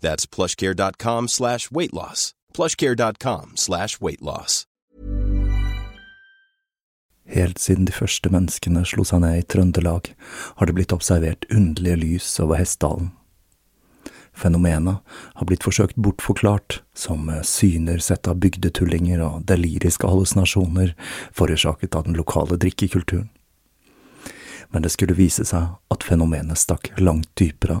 That's plushcare.com slash weight loss. plushcare.com slash weight loss. Helt siden de første menneskene slo seg ned i Trøndelag, har det blitt observert underlige lys over Hessdalen. Fenomenet har blitt forsøkt bortforklart som syner sett av bygdetullinger og deliriske hallusinasjoner forårsaket av den lokale drikkekulturen. Men det skulle vise seg at fenomenet stakk langt dypere,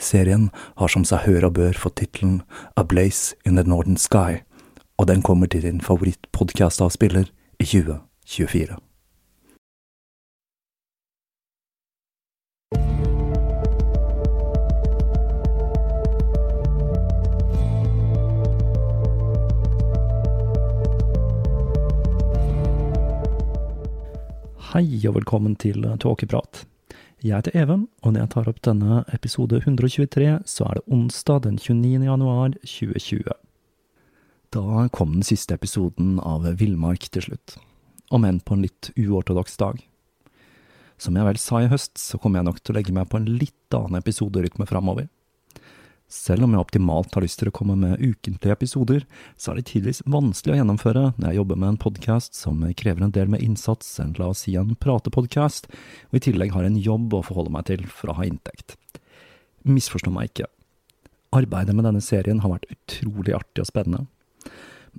Serien har som seg hør og bør fått tittelen A Blaze in the Northern Sky, og den kommer til din favorittpodkastavspiller i 2024. Hei og velkommen til Tåkeprat. Jeg heter Even, og når jeg tar opp denne episode 123, så er det onsdag den 29. januar 2020. Da kom den siste episoden av Villmark til slutt, om enn på en litt uortodoks dag. Som jeg vel sa i høst, så kommer jeg nok til å legge meg på en litt annen episoderytme framover. Selv om jeg optimalt har lyst til å komme med ukentlige episoder, så er det tidvis vanskelig å gjennomføre når jeg jobber med en podkast som krever en del med innsats enn la oss si en pratepodkast, og i tillegg har en jobb å forholde meg til for å ha inntekt. Misforstå meg ikke. Arbeidet med denne serien har vært utrolig artig og spennende.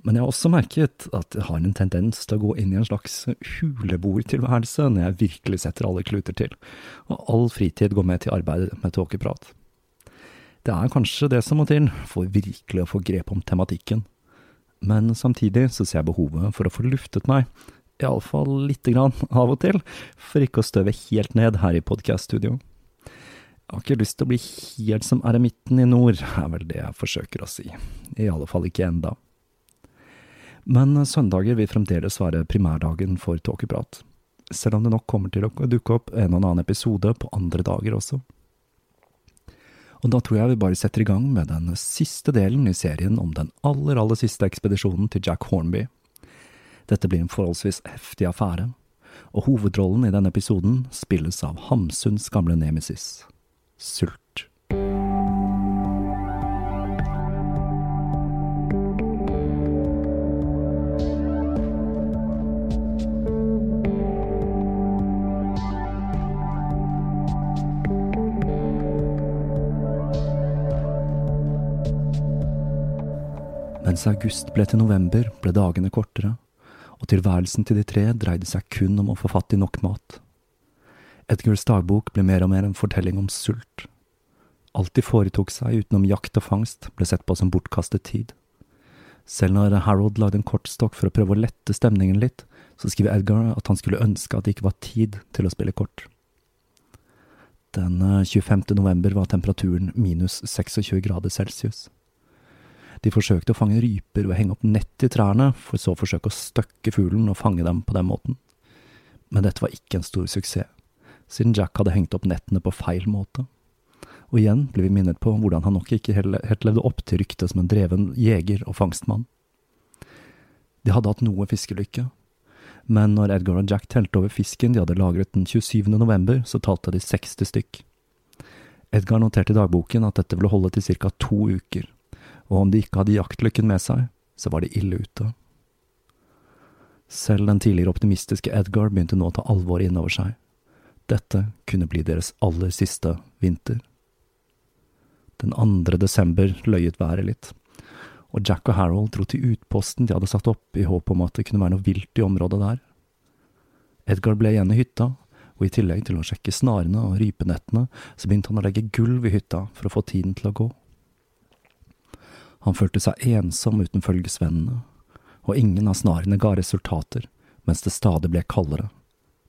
Men jeg har også merket at jeg har en tendens til å gå inn i en slags huleboertilværelse når jeg virkelig setter alle kluter til, og all fritid går med til arbeidet med tåkeprat. Det er kanskje det som må til for virkelig å få grep om tematikken. Men samtidig så ser jeg behovet for å få luftet meg, iallfall lite grann av og til, for ikke å støve helt ned her i podkaststudio. Jeg har ikke lyst til å bli helt som eremitten i nord, er vel det jeg forsøker å si. I alle fall ikke enda. Men søndager vil fremdeles være primærdagen for tåkeprat, selv om det nok kommer til å dukke opp en og annen episode på andre dager også. Og da tror jeg vi bare setter i gang med den siste delen i serien om den aller, aller siste ekspedisjonen til Jack Hornby. Dette blir en forholdsvis heftig affære, og hovedrollen i denne episoden spilles av Hamsuns gamle nemesis, Sult. Mens august ble til november, ble dagene kortere, og tilværelsen til de tre dreide seg kun om å få fatt i nok mat. Edgars dagbok ble mer og mer en fortelling om sult. Alt de foretok seg utenom jakt og fangst, ble sett på som bortkastet tid. Selv når Harold lagde en kortstokk for å prøve å lette stemningen litt, så skriver Edgar at han skulle ønske at det ikke var tid til å spille kort. Den 25. Eh, november var temperaturen minus 26 grader celsius. De forsøkte å fange ryper ved å henge opp nett i trærne, for så å forsøke å støkke fuglen og fange dem på den måten. Men dette var ikke en stor suksess, siden Jack hadde hengt opp nettene på feil måte. Og igjen ble vi minnet på hvordan han nok ikke helt levde opp til ryktet som en dreven jeger og fangstmann. De hadde hatt noe fiskelykke, men når Edgar og Jack telte over fisken de hadde lagret den 27. november, så talte de 60 stykk. Edgar noterte i dagboken at dette ville holde til ca. to uker, og om de ikke hadde jaktlykken med seg, så var de ille ute. Selv den tidligere optimistiske Edgar begynte nå å ta alvoret innover seg. Dette kunne bli deres aller siste vinter. Den 2. desember løyet været litt, og Jack og Harold dro til utposten de hadde satt opp i håp om at det kunne være noe vilt i området der. Edgar ble igjen i hytta, og i tillegg til å sjekke snarene og rypenettene, så begynte han å legge gulv i hytta for å få tiden til å gå. Han følte seg ensom uten følgesvennene, og ingen av snarene ga resultater, mens det stadig ble kaldere.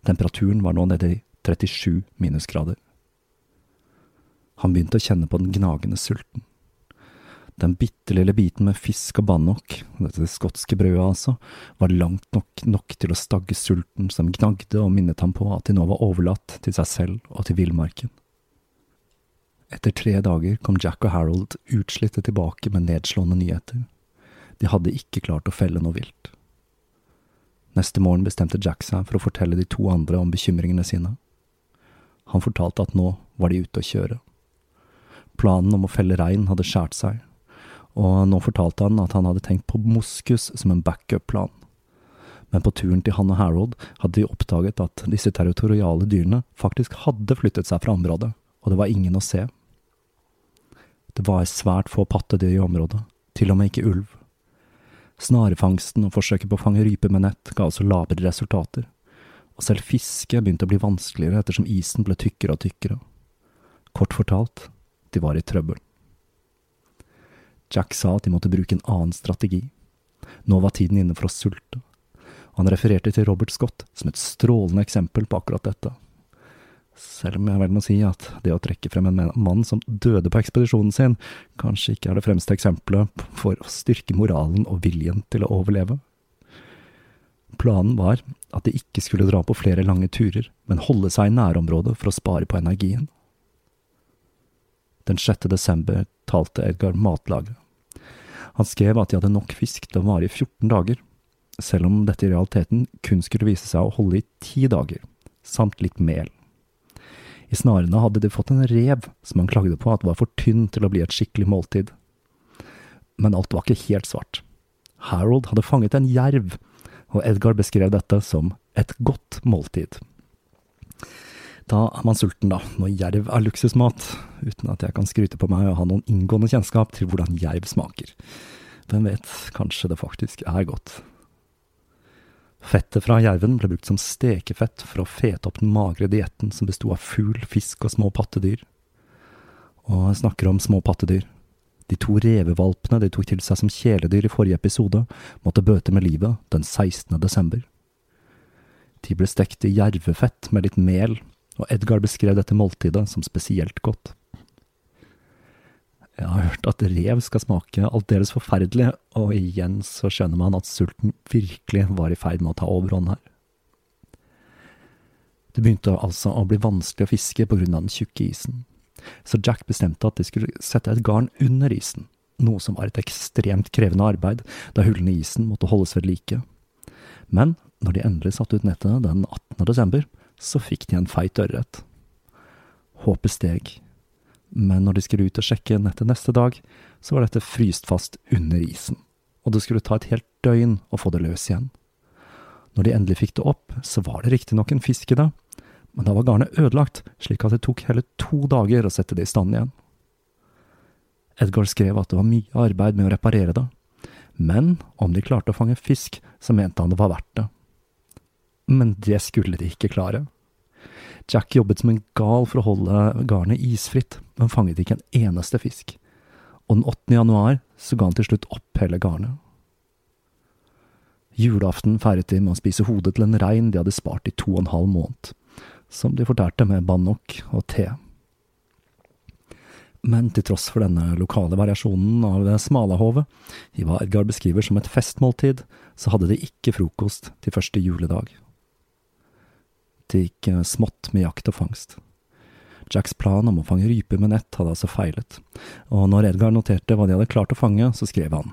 Temperaturen var nå nede i 37 minusgrader. Han begynte å kjenne på den gnagende sulten. Den bitte lille biten med fisk og bannock, dette skotske brødet altså, var langt nok, nok til å stagge sulten som gnagde og minnet ham på at de nå var overlatt til seg selv og til villmarken. Etter tre dager kom Jack og Harold utslitte tilbake med nedslående nyheter. De hadde ikke klart å felle noe vilt. Neste morgen bestemte Jack seg for å fortelle de to andre om bekymringene sine. Han fortalte at nå var de ute å kjøre. Planen om å felle rein hadde skjært seg, og nå fortalte han at han hadde tenkt på moskus som en backup-plan. Men på turen til han og Harold hadde de oppdaget at disse territoriale dyrene faktisk hadde flyttet seg fra området, og det var ingen å se. Det var svært få pattedyr i området, til og med ikke ulv. Snarefangsten og forsøket på å fange rype med nett ga også labre resultater, og selv fiske begynte å bli vanskeligere ettersom isen ble tykkere og tykkere. Kort fortalt, de var i trøbbel. Jack sa at de måtte bruke en annen strategi. Nå var tiden inne for å sulte. Han refererte til Robert Scott som et strålende eksempel på akkurat dette. Selv om jeg vel må si at det å trekke frem en mann som døde på ekspedisjonen sin, kanskje ikke er det fremste eksempelet for å styrke moralen og viljen til å overleve. Planen var at de ikke skulle dra på flere lange turer, men holde seg i nærområdet for å spare på energien. Den 6. desember talte Edgar matlaget. Han skrev at de hadde nok fisk til å vare i 14 dager, selv om dette i realiteten kun skulle vise seg å holde i ti dager, samt litt mel. I snarene hadde de fått en rev som han klagde på at var for tynn til å bli et skikkelig måltid. Men alt var ikke helt svart. Harold hadde fanget en jerv, og Edgar beskrev dette som et godt måltid. Da er man sulten, da, når jerv er luksusmat, uten at jeg kan skryte på meg og ha noen inngående kjennskap til hvordan jerv smaker. Hvem vet, kanskje det faktisk er godt. Fettet fra jerven ble brukt som stekefett for å fete opp den magre dietten som besto av fugl, fisk og små pattedyr. Og jeg snakker om små pattedyr. De to revevalpene de tok til seg som kjæledyr i forrige episode, måtte bøte med livet den 16. desember. De ble stekt i jervefett med litt mel og Edgar beskrev dette måltidet som spesielt godt. Jeg har hørt at rev skal smake aldeles forferdelig, og igjen så skjønner man at sulten virkelig var i ferd med å ta overhånd her. Det begynte altså å bli vanskelig å fiske av den tjukke isen, så Jack bestemte at de skulle sette et garn under isen, noe som var et ekstremt krevende arbeid, da hullene i isen måtte holdes ved like. Men når de endelig satte ut nettet den 18. desember, så fikk de en feit ørret. Håpet steg, men når de skulle ut og sjekke nettet neste dag, så var dette fryst fast under isen, og det skulle ta et helt døgn å få det løs igjen. Når de endelig fikk det opp, så var det riktignok en fisk i det, men da var garnet ødelagt, slik at det tok hele to dager å sette det i stand igjen. Edgar skrev at det var mye arbeid med å reparere det, men om de klarte å fange fisk, så mente han det var verdt det. Men det skulle de ikke klare. Jack jobbet som en gal for å holde garnet isfritt, men fanget ikke en eneste fisk. Og den 8. januar så ga han til slutt opp hele garnet. Julaften feiret de med å spise hodet til en rein de hadde spart i to og en halv måned, som de fortærte med bannock og te. Men til tross for denne lokale variasjonen av smalahovet, i hva Edgar beskriver som et festmåltid, så hadde de ikke frokost til første juledag. Det gikk eh, smått med jakt og fangst. Jacks plan om å fange ryper med nett hadde altså feilet, og når Edgar noterte hva de hadde klart å fange, så skrev han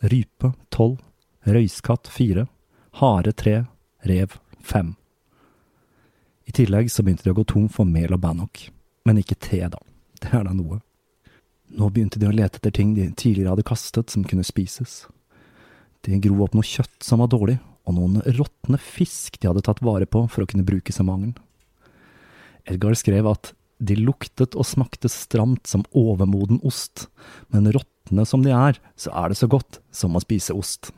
rype tolv, røyskatt fire, hare tre, rev fem. I tillegg så begynte de å gå tom for mel og bannock, men ikke te, da, det er da noe. Nå begynte de å lete etter ting de tidligere hadde kastet som kunne spises. De grov opp noe kjøtt som var dårlig, og noen råtne fisk de hadde tatt vare på for å kunne bruke som agn. Edgar skrev at de luktet og smakte stramt som overmoden ost, men råtne som de er, så er det så godt som å spise ost.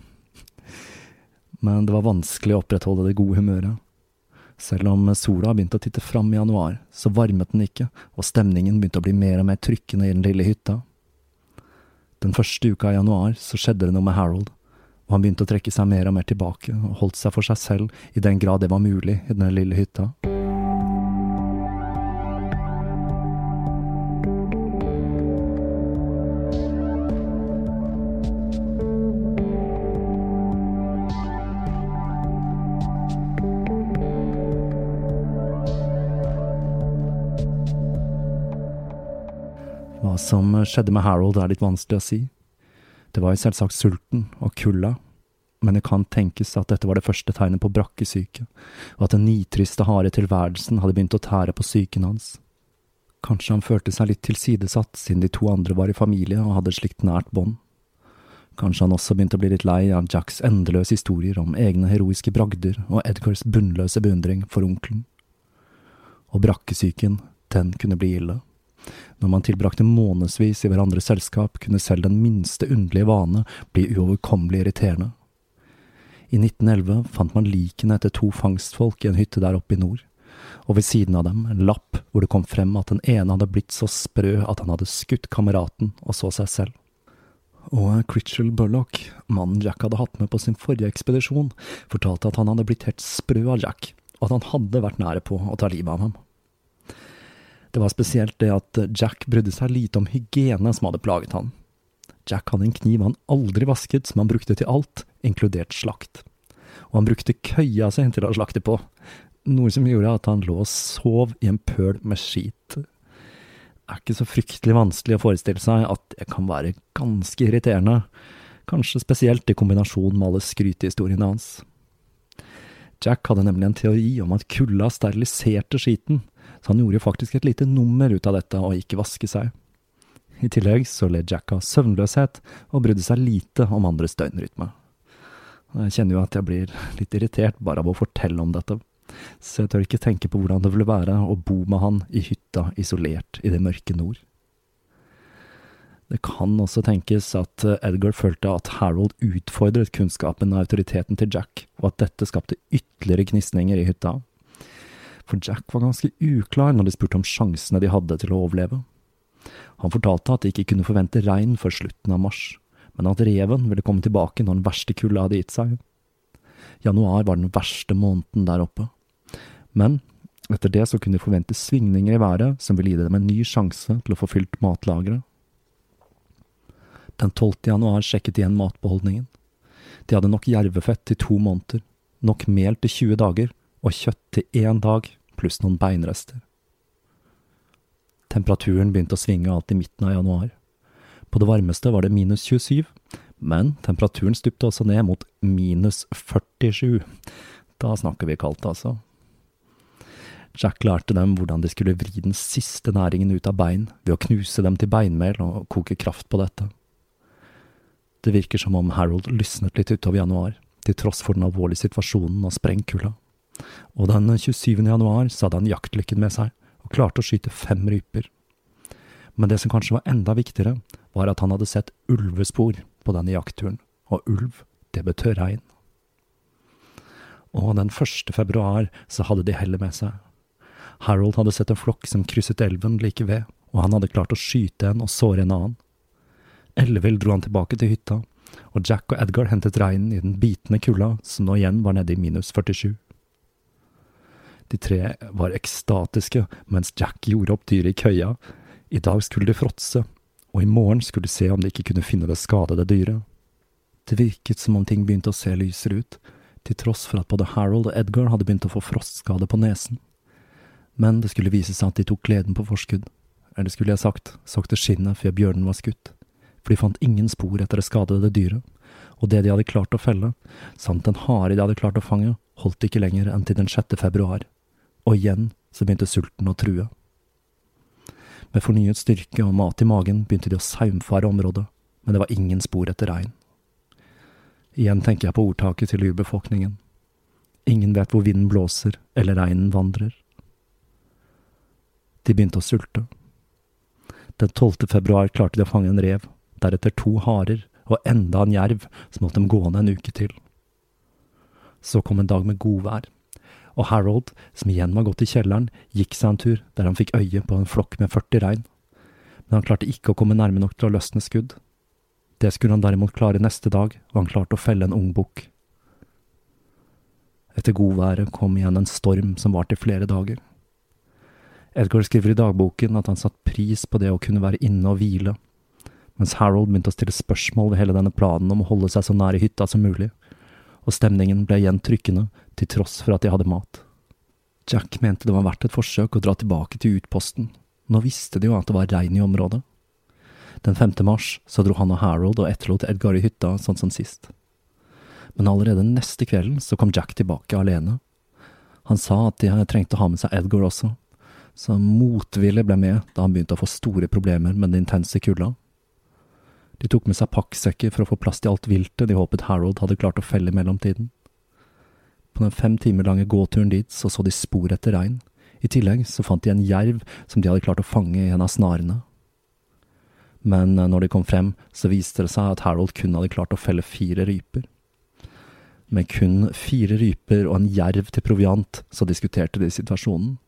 Men det var vanskelig å opprettholde det gode humøret. Selv om sola begynte å titte fram i januar, så varmet den ikke, og stemningen begynte å bli mer og mer trykkende i den lille hytta. Den første uka i januar så skjedde det noe med Harold, og han begynte å trekke seg mer og mer tilbake, og holdt seg for seg selv i den grad det var mulig i den lille hytta. Hva som skjedde med Harold er litt vanskelig å si. Det var jo selvsagt sulten og kulda, men det kan tenkes at dette var det første tegnet på brakkesyke, og at den nitriste, harde tilværelsen hadde begynt å tære på psyken hans. Kanskje han følte seg litt tilsidesatt, siden de to andre var i familie og hadde slikt nært bånd. Kanskje han også begynte å bli litt lei av Jacks endeløse historier om egne heroiske bragder og Edgars bunnløse beundring for onkelen. Og brakkesyken, den kunne bli ille. Når man tilbrakte månedsvis i hverandres selskap, kunne selv den minste underlige vane bli uoverkommelig irriterende. I 1911 fant man likene etter to fangstfolk i en hytte der oppe i nord, og ved siden av dem en lapp hvor det kom frem at den ene hadde blitt så sprø at han hadde skutt kameraten og så seg selv. Og Critchell Burlock, mannen Jack hadde hatt med på sin forrige ekspedisjon, fortalte at han hadde blitt helt sprø av Jack, og at han hadde vært nære på å ta livet av ham. Det var spesielt det at Jack brydde seg lite om hygiene som hadde plaget han. Jack hadde en kniv han aldri vasket, som han brukte til alt, inkludert slakt. Og han brukte køya si til å slakte på, noe som gjorde at han lå og sov i en pøl med skit. Det er ikke så fryktelig vanskelig å forestille seg at det kan være ganske irriterende, kanskje spesielt i kombinasjon med alle skrytehistoriene hans. Jack hadde nemlig en teori om at kulda steriliserte skiten, så han gjorde jo faktisk et lite nummer ut av dette og ikke vaske seg. I tillegg så led Jack av søvnløshet og brydde seg lite om andres døgnrytme. Jeg kjenner jo at jeg blir litt irritert bare av å fortelle om dette, så jeg tør ikke tenke på hvordan det ville være å bo med han i hytta isolert i det mørke nord. Det kan også tenkes at Edgar følte at Harold utfordret kunnskapen og autoriteten til Jack, og at dette skapte ytterligere gnisninger i hytta for Jack var ganske uklar når de spurte om sjansene de hadde til å overleve. Han fortalte at de ikke kunne forvente regn før slutten av mars, men at reven ville komme tilbake når den verste kulda hadde gitt seg. Januar var den verste måneden der oppe, men etter det så kunne de forvente svingninger i været som ville gi dem en ny sjanse til å få fylt matlageret. Den 12. januar sjekket de igjen matbeholdningen. De hadde nok jervefett til to måneder, nok mel til 20 dager og kjøtt til én dag, pluss noen beinrester. Temperaturen begynte å svinge alt i midten av januar. På det varmeste var det minus 27, men temperaturen stupte også ned mot minus 47. Da snakker vi kaldt, altså. Jack lærte dem hvordan de skulle vri den siste næringen ut av bein ved å knuse dem til beinmel og koke kraft på dette. Det virker som om Harold lysnet litt utover januar, til tross for den alvorlige situasjonen og sprengkulda og den 27. januar så hadde han jaktlykken med seg og klarte å skyte fem ryper. Men det som kanskje var enda viktigere, var at han hadde sett ulvespor på denne jaktturen, og ulv, det betød regn. Og den 1. februar så hadde de hellet med seg. Harold hadde sett en flokk som krysset elven like ved, og han hadde klart å skyte en og såre en annen. Ellevill dro han tilbake til hytta, og Jack og Edgar hentet reinen i den bitende kulda som nå igjen var nede i minus 47. De tre var ekstatiske mens Jack gjorde opp dyret i køya. I dag skulle de fråtse, og i morgen skulle de se om de ikke kunne finne det skadede dyret. Det virket som om ting begynte å se lysere ut, til tross for at både Harold og Edgar hadde begynt å få frostskade på nesen. Men det skulle vise seg at de tok gleden på forskudd, eller skulle jeg sagt, sakte skinnet før bjørnen var skutt for de fant ingen spor etter det skadede dyret, og det de hadde klart å felle, samt den hare de hadde klart å fange, holdt ikke lenger enn til den 6. februar, og igjen så begynte sulten å true. Med fornyet styrke og mat i magen begynte de å saumfare området, men det var ingen spor etter rein. Igjen tenker jeg på ordtaket til urbefolkningen. Ingen vet hvor vinden blåser eller reinen vandrer. De begynte å sulte. Den 12. februar klarte de å fange en rev, deretter to harer og enda en jerv som holdt dem gående en uke til. Så kom en dag med godvær, og Harold, som igjen var gått i kjelleren, gikk seg en tur der han fikk øye på en flokk med 40 rein, men han klarte ikke å komme nærme nok til å løsne skudd. Det skulle han derimot klare neste dag, og han klarte å felle en ungbukk. Etter godværet kom igjen en storm som varte i flere dager. Edgar skriver i dagboken at han satte pris på det å kunne være inne og hvile, mens Harold begynte å stille spørsmål ved hele denne planen om å holde seg så nær i hytta som mulig, og stemningen ble igjen trykkende, til tross for at de hadde mat. Jack mente det var verdt et forsøk å dra tilbake til utposten, nå visste de jo at det var regn i området. Den 5. mars så dro han og Harold og etterlot Edgar i hytta sånn som sist. Men allerede neste kvelden så kom Jack tilbake alene. Han sa at de trengte å ha med seg Edgar også, så motvillig ble med da han begynte å få store problemer med den intense kulda. De tok med seg pakksekker for å få plass til alt viltet de håpet Harold hadde klart å felle i mellomtiden. På den fem timer lange gåturen dit så så de spor etter rein. I tillegg så fant de en jerv som de hadde klart å fange i en av snarene. Men eh, når de kom frem, så viste det seg at Harold kun hadde klart å felle fire ryper. Med kun fire ryper og en jerv til proviant, så diskuterte de situasjonen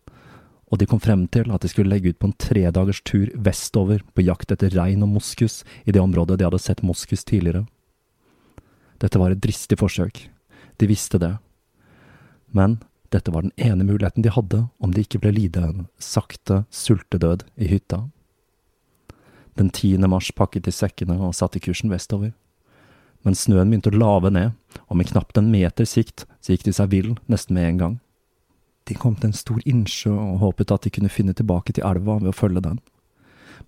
og de kom frem til at de skulle legge ut på en tredagers tur vestover på jakt etter rein og moskus i det området de hadde sett moskus tidligere. Dette var et dristig forsøk, de visste det, men dette var den ene muligheten de hadde om de ikke ble lidende sakte sultedød i hytta. Den 10. mars pakket de sekkene og satte kursen vestover. Men snøen begynte å lave ned, og med knapt en meter sikt så gikk de seg vill nesten med en gang. De kom til en stor innsjø og håpet at de kunne finne tilbake til elva ved å følge den.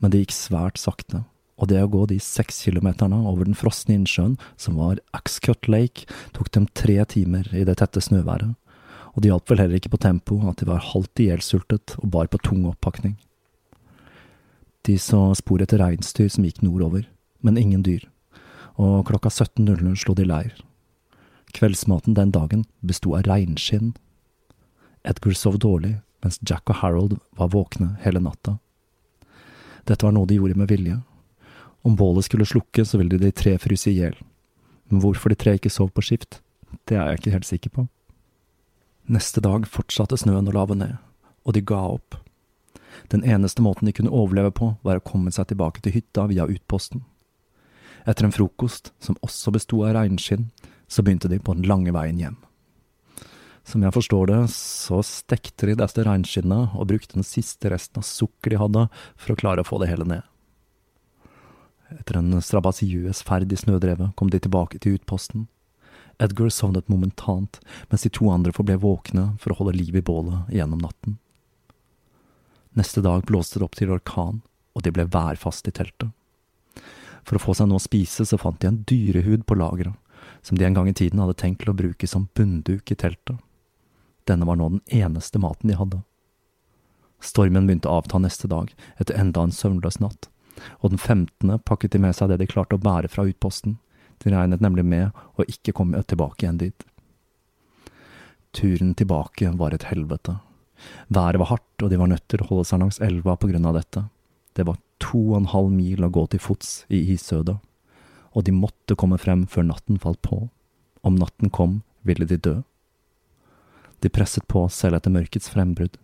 Men det gikk svært sakte, og det å gå de seks kilometerne over den frosne innsjøen, som var Axcut Lake, tok dem tre timer i det tette snøværet, og det hjalp vel heller ikke på tempo at de var halvt ihjelsultet og bar på tung oppakning. De så spor etter reinsdyr som gikk nordover, men ingen dyr, og klokka 17.00 slo de leir. Kveldsmaten den dagen besto av reinskinn Edgar sov dårlig, mens Jack og Harold var våkne hele natta. Dette var noe de gjorde med vilje. Om bålet skulle slukke, så ville de tre fryse i hjel. Men hvorfor de tre ikke sov på skift, det er jeg ikke helt sikker på. Neste dag fortsatte snøen å lave ned, og de ga opp. Den eneste måten de kunne overleve på, var å komme seg tilbake til hytta via utposten. Etter en frokost, som også besto av reinskinn, så begynte de på den lange veien hjem. Som jeg forstår det, så stekte de disse regnskinnet og brukte den siste resten av sukker de hadde, for å klare å få det hele ned. Etter en strabasiøs ferd i snødrevet kom de tilbake til utposten. Edgar sovnet momentant, mens de to andre forble våkne for å holde liv i bålet gjennom natten. Neste dag blåste det opp til orkan, og de ble værfast i teltet. For å få seg noe å spise, så fant de en dyrehud på lageret, som de en gang i tiden hadde tenkt til å bruke som bunnduk i teltet. Denne var nå den eneste maten de hadde. Stormen begynte å avta neste dag, etter enda en søvnløs natt, og den femtende pakket de med seg det de klarte å bære fra utposten, de regnet nemlig med å ikke komme tilbake igjen dit. Turen tilbake var et helvete. Været var hardt, og de var nødt til å holde seg langs elva på grunn av dette. Det var to og en halv mil å gå til fots i isødet, og de måtte komme frem før natten falt på. Om natten kom, ville de dø. De presset på selv etter mørkets frembrudd,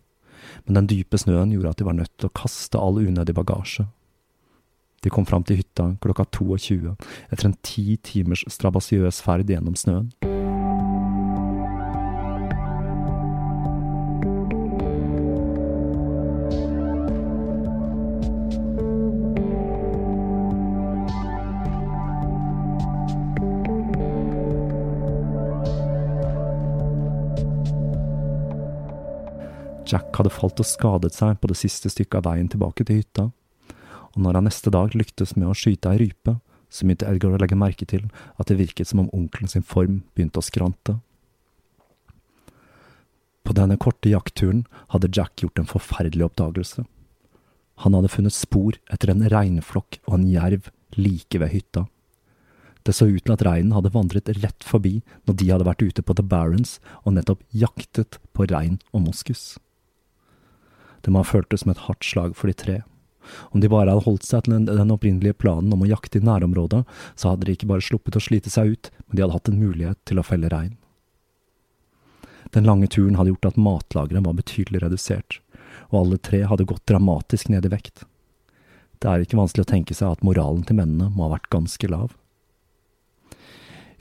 men den dype snøen gjorde at de var nødt til å kaste all unødig bagasje. De kom fram til hytta klokka 22 etter en ti timers strabasiøs ferd gjennom snøen. Jack hadde falt og skadet seg på det siste stykket av veien tilbake til hytta, og når han neste dag lyktes med å skyte ei rype, så begynte Edgar å legge merke til at det virket som om onkelen sin form begynte å skrante. På denne korte jaktturen hadde Jack gjort en forferdelig oppdagelse. Han hadde funnet spor etter en reinflokk og en jerv like ved hytta. Det så ut til at reinen hadde vandret rett forbi når de hadde vært ute på The Barons og nettopp jaktet på rein og moskus. Det må ha føltes som et hardt slag for de tre. Om de bare hadde holdt seg til den opprinnelige planen om å jakte i nærområdet, så hadde de ikke bare sluppet å slite seg ut, men de hadde hatt en mulighet til å felle rein. Den lange turen hadde gjort at matlageret var betydelig redusert, og alle tre hadde gått dramatisk ned i vekt. Det er ikke vanskelig å tenke seg at moralen til mennene må ha vært ganske lav.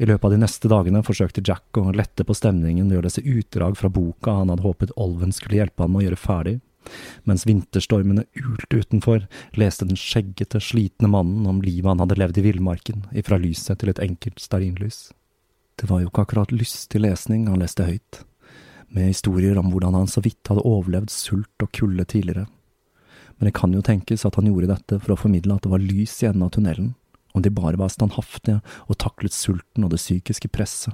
I løpet av de neste dagene forsøkte Jack å lette på stemningen ved å lese utdrag fra boka han hadde håpet Olven skulle hjelpe han med å gjøre ferdig, mens vinterstormene ulte utenfor, leste den skjeggete, slitne mannen om livet han hadde levd i villmarken, ifra lyset til et enkelt stearinlys. Det var jo ikke akkurat lystig lesning han leste høyt, med historier om hvordan han så vidt hadde overlevd sult og kulde tidligere. Men det kan jo tenkes at han gjorde dette for å formidle at det var lys i enden av tunnelen, om de bare var standhaftige og taklet sulten og det psykiske presset,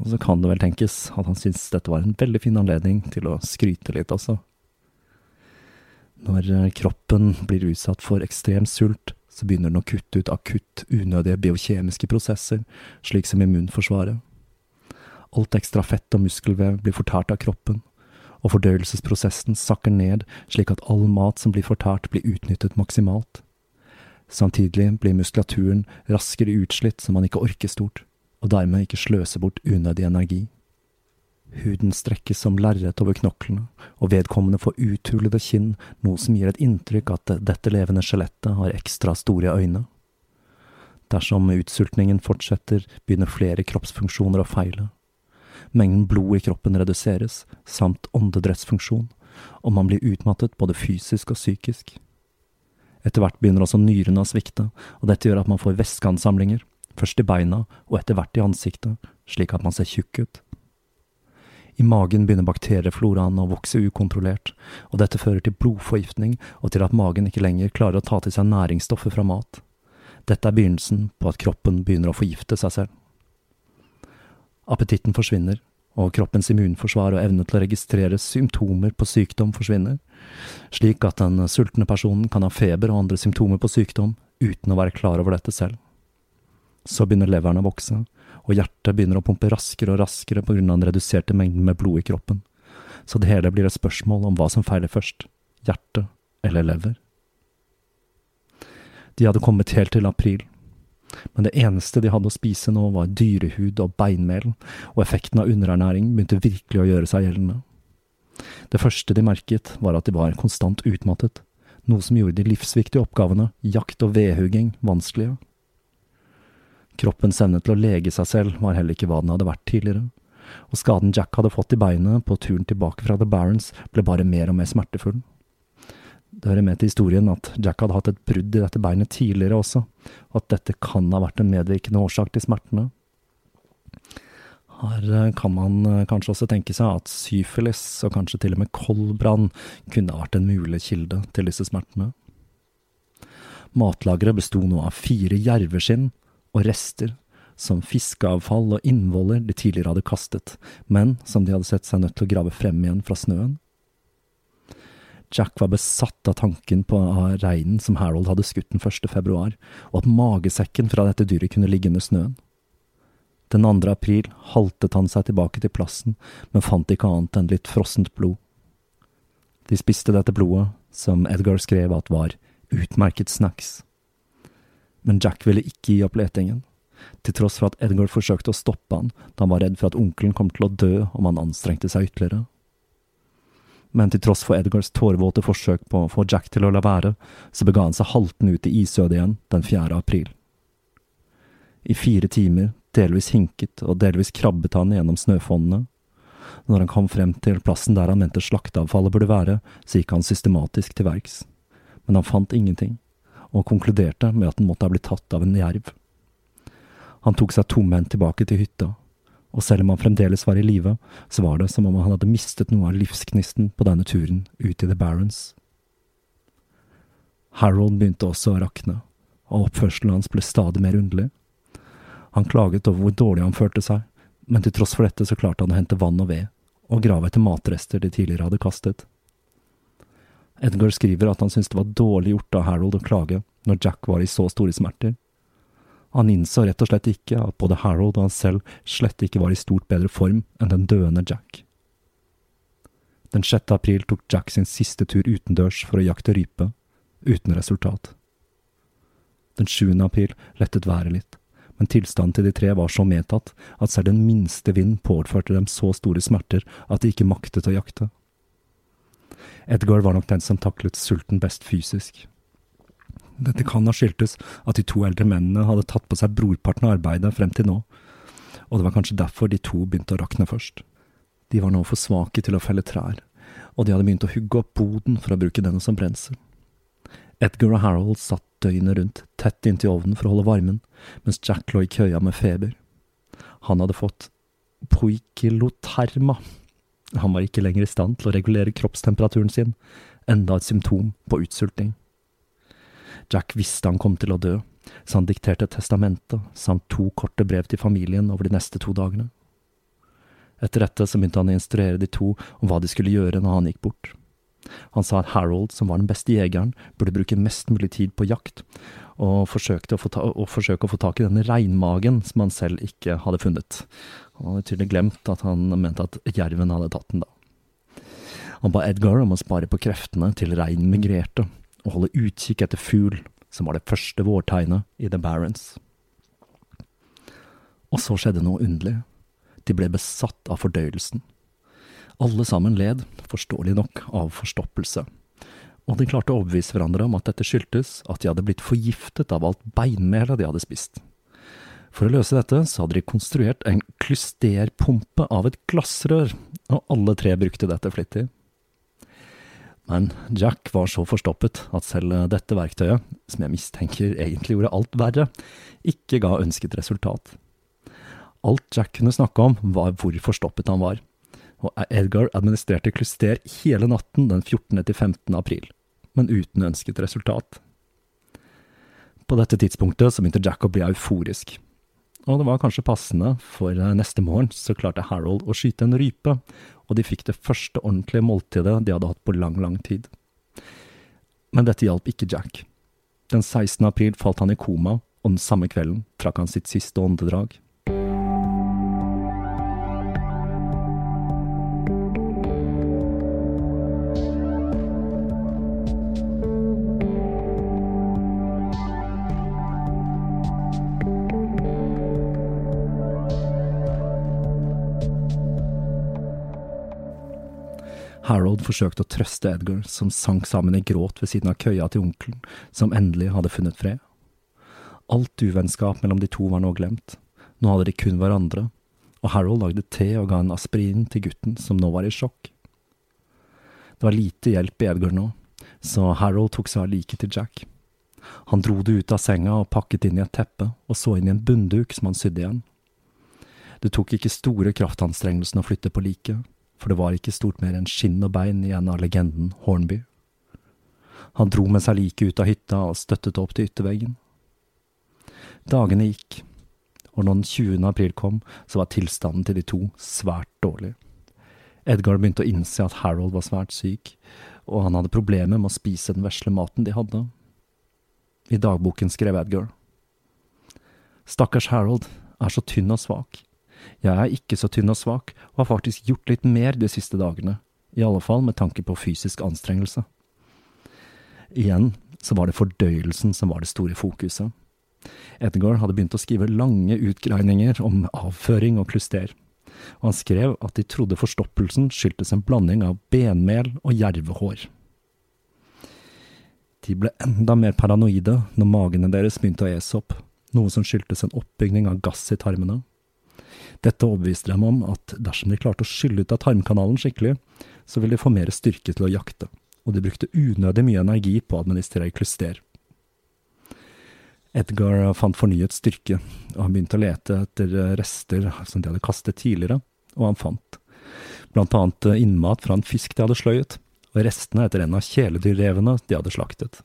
Og så kan det vel tenkes at han syntes dette var en veldig fin anledning til å skryte litt, altså. Når eh, kroppen blir utsatt for ekstrem sult, så begynner den å kutte ut akutt unødige biokjemiske prosesser, slik som immunforsvaret. Alt ekstra fett og muskelvev blir fortært av kroppen, og fordøyelsesprosessen sakker ned slik at all mat som blir fortært, blir utnyttet maksimalt. Samtidig blir muskulaturen raskere utslitt så man ikke orker stort, og dermed ikke sløse bort unødig energi. Huden strekkes som lerret over knoklene, og vedkommende får uthulede kinn, noe som gir et inntrykk at dette levende skjelettet har ekstra store øyne. Dersom utsultningen fortsetter, begynner flere kroppsfunksjoner å feile. Mengden blod i kroppen reduseres, samt åndedrettsfunksjon, og man blir utmattet både fysisk og psykisk. Etter hvert begynner også nyrene å svikte, og dette gjør at man får væskeansamlinger, først i beina og etter hvert i ansiktet, slik at man ser tjukk ut. I magen begynner bakteriefloraen å vokse ukontrollert, og dette fører til blodforgiftning og til at magen ikke lenger klarer å ta til seg næringsstoffer fra mat. Dette er begynnelsen på at kroppen begynner å forgifte seg selv. Appetitten forsvinner, og kroppens immunforsvar og evne til å registrere symptomer på sykdom forsvinner, slik at den sultne personen kan ha feber og andre symptomer på sykdom uten å være klar over dette selv. Så begynner leveren å vokse, og hjertet begynner å pumpe raskere og raskere på grunn av den reduserte mengden med blod i kroppen, så det hele blir et spørsmål om hva som feiler først, hjerte eller lever. De hadde kommet helt til april, men det eneste de hadde å spise nå var dyrehud og beinmel, og effekten av underernæring begynte virkelig å gjøre seg gjeldende. Det første de merket, var at de var konstant utmattet, noe som gjorde de livsviktige oppgavene, jakt og vedhugging, vanskelige. Kroppens evne til å lege seg selv var heller ikke hva den hadde vært tidligere, og skaden Jack hadde fått i beinet på turen tilbake fra The Barons, ble bare mer og mer smertefull. Det hører med til historien at Jack hadde hatt et brudd i dette beinet tidligere også, og at dette kan ha vært en medvirkende årsak til smertene. Her eh, kan man eh, kanskje også tenke seg at syfilis, og kanskje til og med koldbrann, kunne ha vært en mulig kilde til disse smertene. Matlageret besto nå av fire jerveskinn og rester som fiskeavfall og innvoller de tidligere hadde kastet, men som de hadde sett seg nødt til å grave frem igjen fra snøen. Jack var besatt av tanken på reinen som Harold hadde skutt den 1. februar, og at magesekken fra dette dyret kunne ligge under snøen. Den 2. april haltet han seg tilbake til plassen, men fant ikke annet enn litt frossent blod. De spiste dette blodet, som Edgar skrev at var utmerket snacks. Men Jack ville ikke gi opp letingen til tross for at Edgar forsøkte å stoppe han da han var redd for at onkelen kom til å dø om han anstrengte seg ytterligere. Men til tross for Edgars tårevåte forsøk på å få Jack til å la være, så bega han seg haltende ut i isødet igjen den 4. april. I fire timer, delvis hinket og delvis krabbet han gjennom snøfonnene. Når han kom frem til plassen der han mente slakteavfallet burde være, så gikk han systematisk til verks. Men han fant ingenting, og konkluderte med at den måtte ha blitt tatt av en jerv. Han tok seg tomhendt tilbake til hytta, og selv om han fremdeles var i live, så var det som om han hadde mistet noe av livsgnisten på denne turen ut i The Barrens. Harold begynte også å rakne, og oppførselen hans ble stadig mer underlig. Han klaget over hvor dårlig han følte seg, men til tross for dette så klarte han å hente vann og ved, og grave etter matrester de tidligere hadde kastet. Edgar skriver at han syntes det var dårlig gjort av Harold å klage når Jack var i så store smerter, han innså rett og slett ikke at både Harold og han selv slett ikke var i stort bedre form enn den døende Jack. Den 6. april tok Jack sin siste tur utendørs for å jakte rype, uten resultat. Den 7. april lettet været litt, men tilstanden til de tre var så medtatt at selv den minste vind påførte dem så store smerter at de ikke maktet å jakte. Edgar var nok den som taklet sulten best fysisk. Dette kan ha skyldtes at de to eldre mennene hadde tatt på seg brorparten av arbeidet frem til nå, og det var kanskje derfor de to begynte å rakne først. De var nå for svake til å felle trær, og de hadde begynt å hugge opp boden for å bruke denne som brensel. Edgar og Harold satt døgnet rundt, tett inntil ovnen for å holde varmen, mens Jack lå i køya med feber. Han hadde fått poikiloterma. Han var ikke lenger i stand til å regulere kroppstemperaturen sin, enda et symptom på utsulting. Jack visste han kom til å dø, så han dikterte testamentet samt to korte brev til familien over de neste to dagene. Etter dette så begynte han å instruere de to om hva de skulle gjøre når han gikk bort. Han sa at Harold, som var den beste jegeren, burde bruke mest mulig tid på jakt, og forsøkte å få, ta, og forsøke å få tak i denne reinmagen som han selv ikke hadde funnet. Han hadde tydelig glemt at han mente at jerven hadde tatt den, da. Han ba Edgar om å spare på kreftene til reinen migrerte, og holde utkikk etter fugl, som var det første vårtegnet i The Barents. Og så skjedde noe underlig. De ble besatt av fordøyelsen. Alle sammen led, forståelig nok, av forstoppelse. Og de klarte å overbevise hverandre om at dette skyldtes at de hadde blitt forgiftet av alt beinmelet de hadde spist. For å løse dette så hadde de konstruert en klysterpumpe av et glassrør, og alle tre brukte dette flittig. Men Jack var så forstoppet at selv dette verktøyet, som jeg mistenker egentlig gjorde alt verre, ikke ga ønsket resultat. Alt Jack kunne snakke om, var hvor forstoppet han var, og Edgar administrerte kluster hele natten den 14. til 15. april, men uten ønsket resultat. På dette tidspunktet så begynte Jack å bli euforisk, og det var kanskje passende, for neste morgen så klarte Harold å skyte en rype, og de fikk det første ordentlige måltidet de hadde hatt på lang, lang tid. Men dette hjalp ikke Jack. Den 16. april falt han i koma, og den samme kvelden trakk han sitt siste åndedrag. Harold forsøkte å trøste Edgar, som sank sammen i gråt ved siden av køya til onkelen, som endelig hadde funnet fred. Alt uvennskap mellom de to var nå glemt, nå hadde de kun hverandre, og Harold lagde te og ga en aspirin til gutten, som nå var i sjokk. Det var lite hjelp i Edgar nå, så Harold tok seg av liket til Jack. Han dro det ut av senga og pakket inn i et teppe, og så inn i en bunnduk som han sydde igjen. Det tok ikke store kraftanstrengelsene å flytte på liket, for det var ikke stort mer enn skinn og bein igjen av legenden Hornby. Han dro med seg liket ut av hytta og støttet opp til ytterveggen. Dagene gikk, og når den 20. april kom, så var tilstanden til de to svært dårlig. Edgar begynte å innse at Harold var svært syk, og han hadde problemer med å spise den vesle maten de hadde. I dagboken skrev Edgar. Stakkars Harold er så tynn og svak. Jeg er ikke så tynn og svak, og har faktisk gjort litt mer de siste dagene, i alle fall med tanke på fysisk anstrengelse. Igjen så var det fordøyelsen som var det store fokuset. Edgar hadde begynt å skrive lange utgreininger om avføring og kluster, og han skrev at de trodde forstoppelsen skyldtes en blanding av benmel og jervehår. De ble enda mer paranoide når magene deres begynte å ese opp, noe som skyldtes en oppbygning av gass i tarmene. Dette overbeviste dem om at dersom de klarte å skylle ut av tarmkanalen skikkelig, så ville de få mer styrke til å jakte, og de brukte unødig mye energi på å administrere kluster. Edgar fant fornyet styrke, og han begynte å lete etter rester som de hadde kastet tidligere, og han fant blant annet innmat fra en fisk de hadde sløyet, og restene etter en av kjæledyrrevene de hadde slaktet.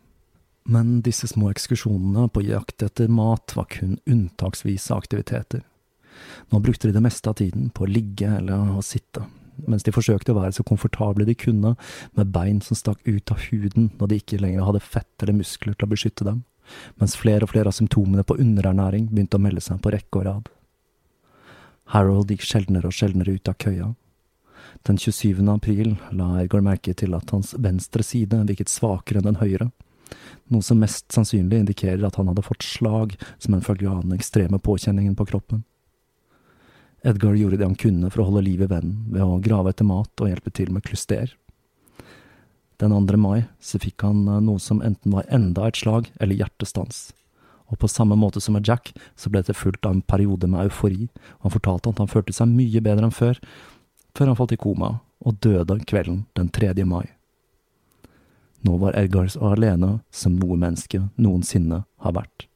Men disse små ekskursjonene på jakt etter mat var kun unntaksvise aktiviteter. Nå brukte de det meste av tiden på å ligge eller å sitte, mens de forsøkte å være så komfortable de kunne, med bein som stakk ut av huden når de ikke lenger hadde fett eller muskler til å beskytte dem, mens flere og flere av symptomene på underernæring begynte å melde seg på rekke og rad. Harold gikk sjeldnere og sjeldnere ut av køya. Den 27. april la Ergård merke til at hans venstre side virket svakere enn den høyre, noe som mest sannsynlig indikerer at han hadde fått slag som en følge av den ekstreme påkjenningen på kroppen. Edgar gjorde det han kunne for å holde liv i vennen ved å grave etter mat og hjelpe til med kluster. Den 2. mai så fikk han eh, noe som enten var enda et slag eller hjertestans, og på samme måte som med Jack så ble dette fulgt av en periode med eufori, og han fortalte at han følte seg mye bedre enn før, før han falt i koma og døde kvelden den 3. mai. Nå var Edgar så alene som noe menneske noensinne har vært.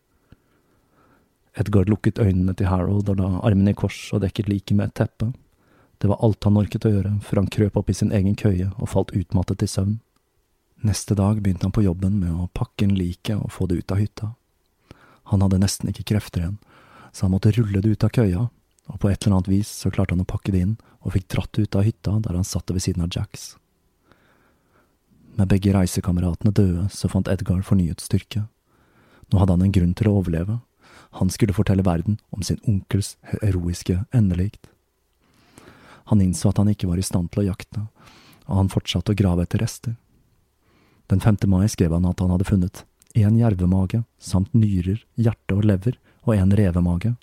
Edgar lukket øynene til Harold og la armene i kors og dekket liket med et teppe. Det var alt han orket å gjøre før han krøp opp i sin egen køye og falt utmattet i søvn. Neste dag begynte han på jobben med å pakke inn liket og få det ut av hytta. Han hadde nesten ikke krefter igjen, så han måtte rulle det ut av køya, og på et eller annet vis så klarte han å pakke det inn og fikk dratt det ut av hytta der han satt ved siden av Jacks. Med begge reisekameratene døde så fant Edgar fornyet styrke. Nå hadde han en grunn til å overleve, han skulle fortelle verden om sin onkels heroiske endelikt. Han innså at han ikke var i stand til å jakte, og han fortsatte å grave etter rester. Den 5. mai skrev han at han hadde funnet en jervemage samt nyrer, hjerte og lever og en revemage.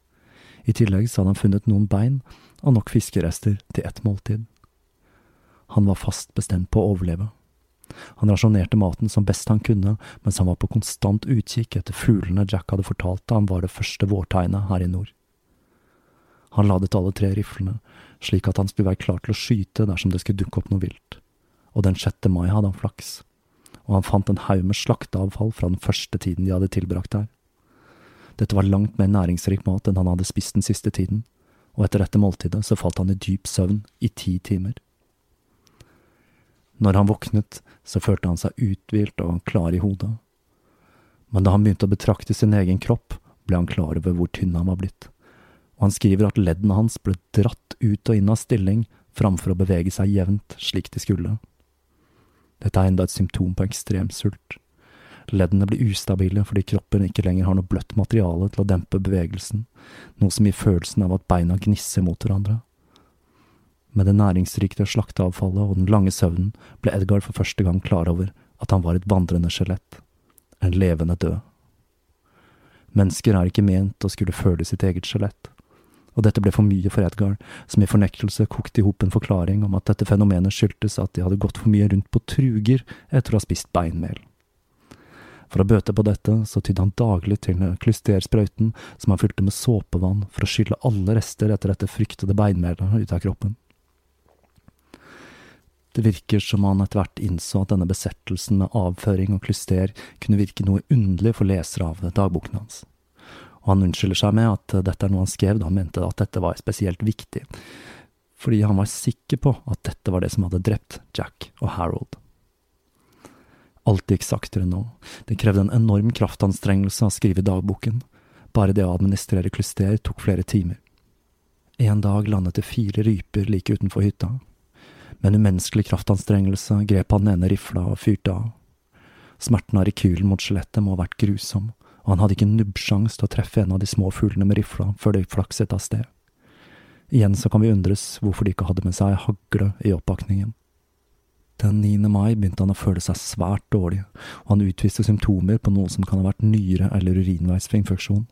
I tillegg så hadde han funnet noen bein og nok fiskerester til ett måltid. Han var fast bestemt på å overleve. Han rasjonerte maten som best han kunne, mens han var på konstant utkikk etter fuglene Jack hadde fortalt ham var det første vårtegnet her i nord. Han ladet alle tre riflene, slik at han skulle være klar til å skyte dersom det skulle dukke opp noe vilt, og den 6. mai hadde han flaks, og han fant en haug med slakteavfall fra den første tiden de hadde tilbrakt der. Dette var langt mer næringsrik mat enn han hadde spist den siste tiden, og etter dette måltidet så falt han i dyp søvn i ti timer. Når han våknet, så følte han seg uthvilt og klar i hodet. Men da han begynte å betrakte sin egen kropp, ble han klar over hvor tynn han var blitt, og han skriver at leddene hans ble dratt ut og inn av stilling framfor å bevege seg jevnt slik de skulle. Dette er enda et symptom på ekstrem sult. Leddene blir ustabile fordi kroppen ikke lenger har noe bløtt materiale til å dempe bevegelsen, noe som gir følelsen av at beina gnisser mot hverandre. Med det næringsrike slakteavfallet og den lange søvnen ble Edgar for første gang klar over at han var et vandrende skjelett, en levende død. Mennesker er ikke ment å skulle føle sitt eget skjelett, og dette ble for mye for Edgar, som i fornektelse kokte i hop en forklaring om at dette fenomenet skyldtes at de hadde gått for mye rundt på truger etter å ha spist beinmel. For å bøte på dette, så tydde han daglig til klystersprøyten som han fylte med såpevann for å skylle alle rester etter dette fryktede beinmelet ut av kroppen. Det virker som han etter hvert innså at denne besettelsen med avføring og klyster kunne virke noe underlig for lesere av dagboken hans. Og han unnskylder seg med at dette er noe han skrev da han mente at dette var spesielt viktig, fordi han var sikker på at dette var det som hadde drept Jack og Harold. Alt gikk saktere nå, det krevde en enorm kraftanstrengelse å skrive dagboken, bare det å administrere klyster tok flere timer. En dag landet det fire ryper like utenfor hytta. Med en umenneskelig kraftanstrengelse grep han den ene rifla og fyrte av. Smerten av rekylen mot skjelettet må ha vært grusom, og han hadde ikke nubbsjans til å treffe en av de små fuglene med rifla før det flakset av sted. Igjen så kan vi undres hvorfor de ikke hadde med seg hagle i oppakningen. Den 9. mai begynte han å føle seg svært dårlig, og han utviste symptomer på noe som kan ha vært nyre- eller urinveisinfeksjon.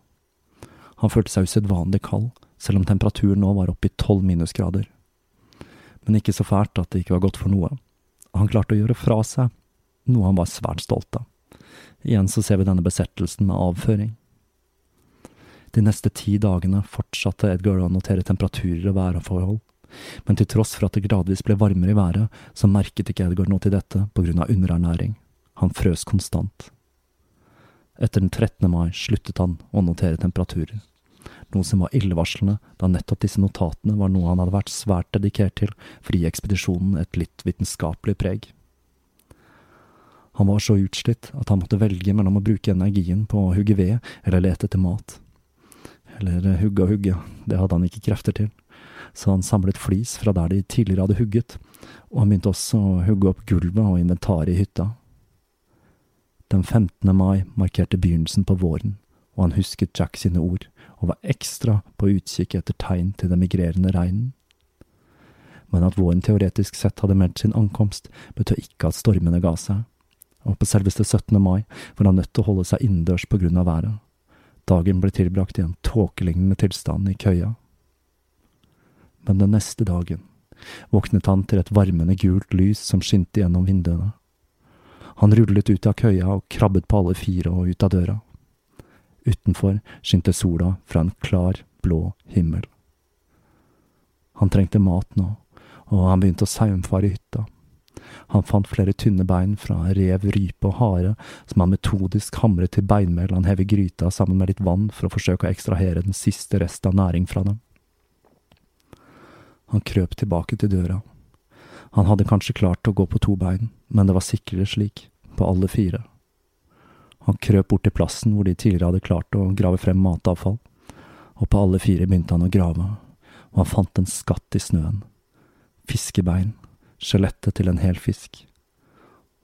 Han følte seg usedvanlig kald, selv om temperaturen nå var oppe i tolv minusgrader. Men ikke så fælt at det ikke var godt for noe. Han klarte å gjøre fra seg, noe han var svært stolt av. Igjen så ser vi denne besettelsen med avføring. De neste ti dagene fortsatte Edgar å notere temperaturer og værforhold men til tross for at det gradvis ble varmere i været, så merket ikke Edgar noe til dette på grunn av underernæring. Han frøs konstant. Etter den 13. mai sluttet han å notere temperaturer, noe som var illevarslende, da nettopp disse notatene var noe han hadde vært svært dedikert til for å gi ekspedisjonen et litt vitenskapelig preg. Han var så utslitt at han måtte velge mellom å bruke energien på å hugge ved eller lete etter mat. Eller hugge og hugge, det hadde han ikke krefter til så han samlet flis fra der de tidligere hadde hugget, og han begynte også å hugge opp gulvet og inventaret i hytta. Den 15. mai markerte begynnelsen på våren, og han husket Jack sine ord og var ekstra på utkikk etter tegn til den migrerende reinen. Men at våren teoretisk sett hadde meldt sin ankomst, betød ikke at stormene ga seg, og på selveste 17. mai var han nødt til å holde seg innendørs på grunn av været. Dagen ble tilbrakt i en tåkelignende tilstand i køya men den neste dagen våknet han til et varmende gult lys som skinte gjennom vinduene. Han rullet ut av køya og krabbet på alle fire og ut av døra. Utenfor skinte sola fra en klar, blå himmel. Han trengte mat nå, og han begynte å saumfare i hytta. Han fant flere tynne bein fra rev, rype og hare, som han metodisk hamret til beinmel han hev i gryta sammen med litt vann for å forsøke å ekstrahere den siste rest av næring fra dem. Han krøp tilbake til døra. Han hadde kanskje klart å gå på to bein, men det var sikrere slik, på alle fire. Han krøp bort til plassen hvor de tidligere hadde klart å grave frem matavfall, og på alle fire begynte han å grave, og han fant en skatt i snøen. Fiskebein, skjelettet til en hel fisk.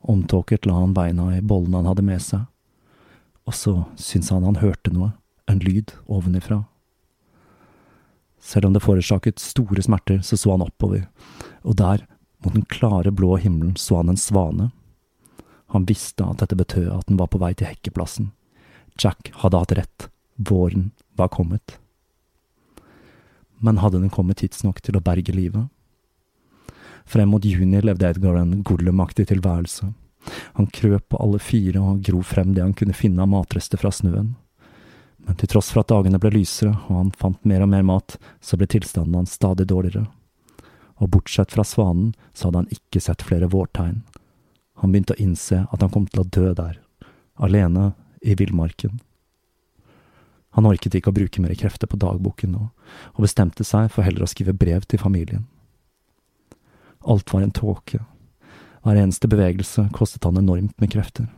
Omtåket la han beina i bollen han hadde med seg, og så syntes han han hørte noe, en lyd ovenifra. Selv om det forårsaket store smerter, så så han oppover, og der, mot den klare, blå himmelen, så han en svane. Han visste at dette betød at den var på vei til hekkeplassen. Jack hadde hatt rett, våren var kommet. Men hadde den kommet tidsnok til å berge livet? Frem mot juni levde Edgar en gollum-aktig tilværelse. Han krøp på alle fire og gro frem det han kunne finne av matrester fra snøen. Men til tross for at dagene ble lysere og han fant mer og mer mat, så ble tilstanden hans stadig dårligere. Og bortsett fra svanen, så hadde han ikke sett flere vårtegn. Han begynte å innse at han kom til å dø der, alene i villmarken. Han orket ikke å bruke mer krefter på dagboken nå, og bestemte seg for heller å skrive brev til familien. Alt var en tåke. Hver eneste bevegelse kostet han enormt med krefter.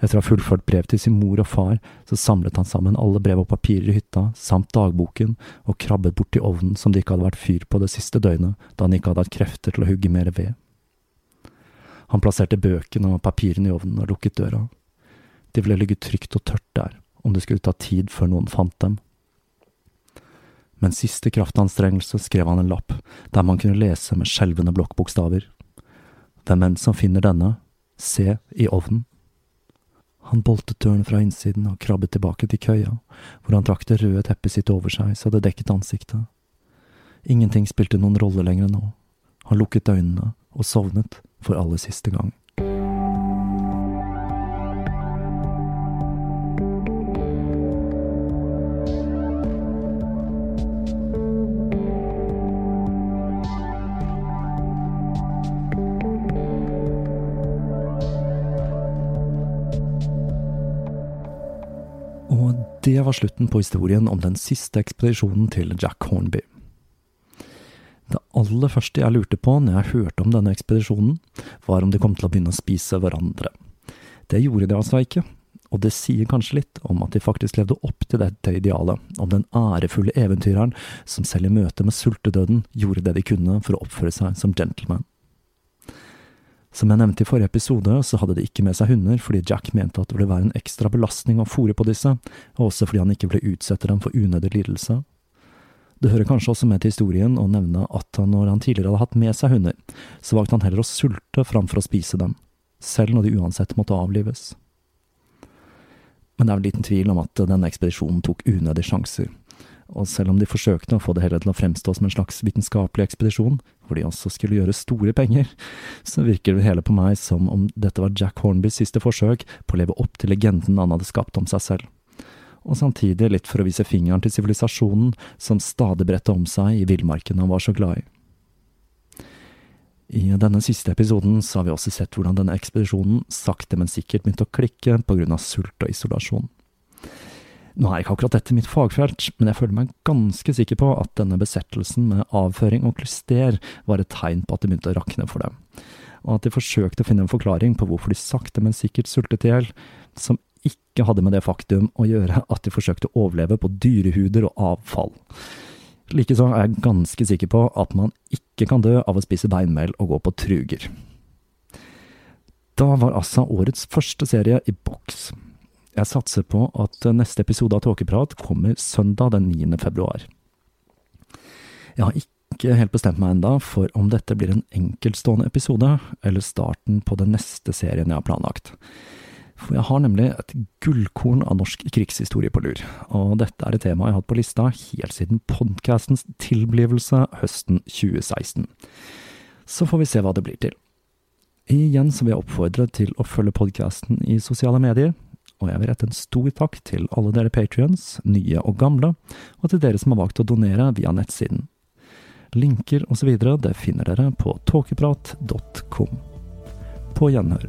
Etter å ha fullført brev til sin mor og far, så samlet han sammen alle brev og papirer i hytta, samt dagboken, og krabbet bort til ovnen som det ikke hadde vært fyr på det siste døgnet, da han ikke hadde hatt krefter til å hugge mer ved. Han plasserte bøkene og papirene i ovnen og lukket døra. De ville ligge trygt og tørt der, om det skulle ta tid før noen fant dem. Med en siste kraftanstrengelse skrev han en lapp, der man kunne lese med skjelvende blokkbokstaver. Hvem enn som finner denne, se i ovnen. Han boltet døren fra innsiden og krabbet tilbake til køya, hvor han trakk det røde teppet sitt over seg så det dekket ansiktet. Ingenting spilte noen rolle lenger nå. Han lukket øynene og sovnet for aller siste gang. Og det var slutten på historien om den siste ekspedisjonen til Jack Hornby. Aller første jeg lurte på når jeg hørte om denne ekspedisjonen, var om de kom til å begynne å spise hverandre. Det gjorde de altså ikke, og det sier kanskje litt om at de faktisk levde opp til dette idealet, om den ærefulle eventyreren som selv i møte med sultedøden gjorde det de kunne for å oppføre seg som gentleman. Som jeg nevnte i forrige episode, så hadde de ikke med seg hunder fordi Jack mente at det ville være en ekstra belastning å fòre på disse, og også fordi han ikke ville utsette dem for unødig lidelse. Det hører kanskje også med til historien å nevne at når han tidligere hadde hatt med seg hunder, så valgte han heller å sulte framfor å spise dem, selv når de uansett måtte avlives. Men det er vel liten tvil om at denne ekspedisjonen tok unødige sjanser, og selv om de forsøkte å få det hele til å fremstå som en slags vitenskapelig ekspedisjon, hvor de også skulle gjøre store penger, så virker det hele på meg som om dette var Jack Hornbys siste forsøk på å leve opp til legenden han hadde skapt om seg selv. Og samtidig litt for å vise fingeren til sivilisasjonen som stadig bredte om seg i villmarken han var så glad i. I denne siste episoden så har vi også sett hvordan denne ekspedisjonen sakte, men sikkert begynte å klikke av sult og isolasjon. Nå er ikke akkurat dette mitt fagfelt, men jeg føler meg ganske sikker på at denne besettelsen med avføring og klyster var et tegn på at det begynte å rakne for dem, og at de forsøkte å finne en forklaring på hvorfor de sakte, men sikkert sultet i hjel, som ikke hadde med det faktum å gjøre at de forsøkte å overleve på dyrehuder og avfall. Likeså er jeg ganske sikker på at man ikke kan dø av å spise beinmel og gå på truger. Da var altså årets første serie i boks. Jeg satser på at neste episode av Tåkeprat kommer søndag den 9. februar. Jeg har ikke helt bestemt meg enda for om dette blir en enkeltstående episode, eller starten på den neste serien jeg har planlagt. For jeg har nemlig et gullkorn av norsk krigshistorie på lur, og dette er et tema jeg har hatt på lista helt siden podcastens tilblivelse høsten 2016. Så får vi se hva det blir til. Igjen så vil jeg oppfordre til å følge podkasten i sosiale medier, og jeg vil rette en stor takk til alle dere patrions, nye og gamle, og til dere som har valgt å donere via nettsiden. Linker osv. det finner dere på tåkeprat.com. På gjenhør.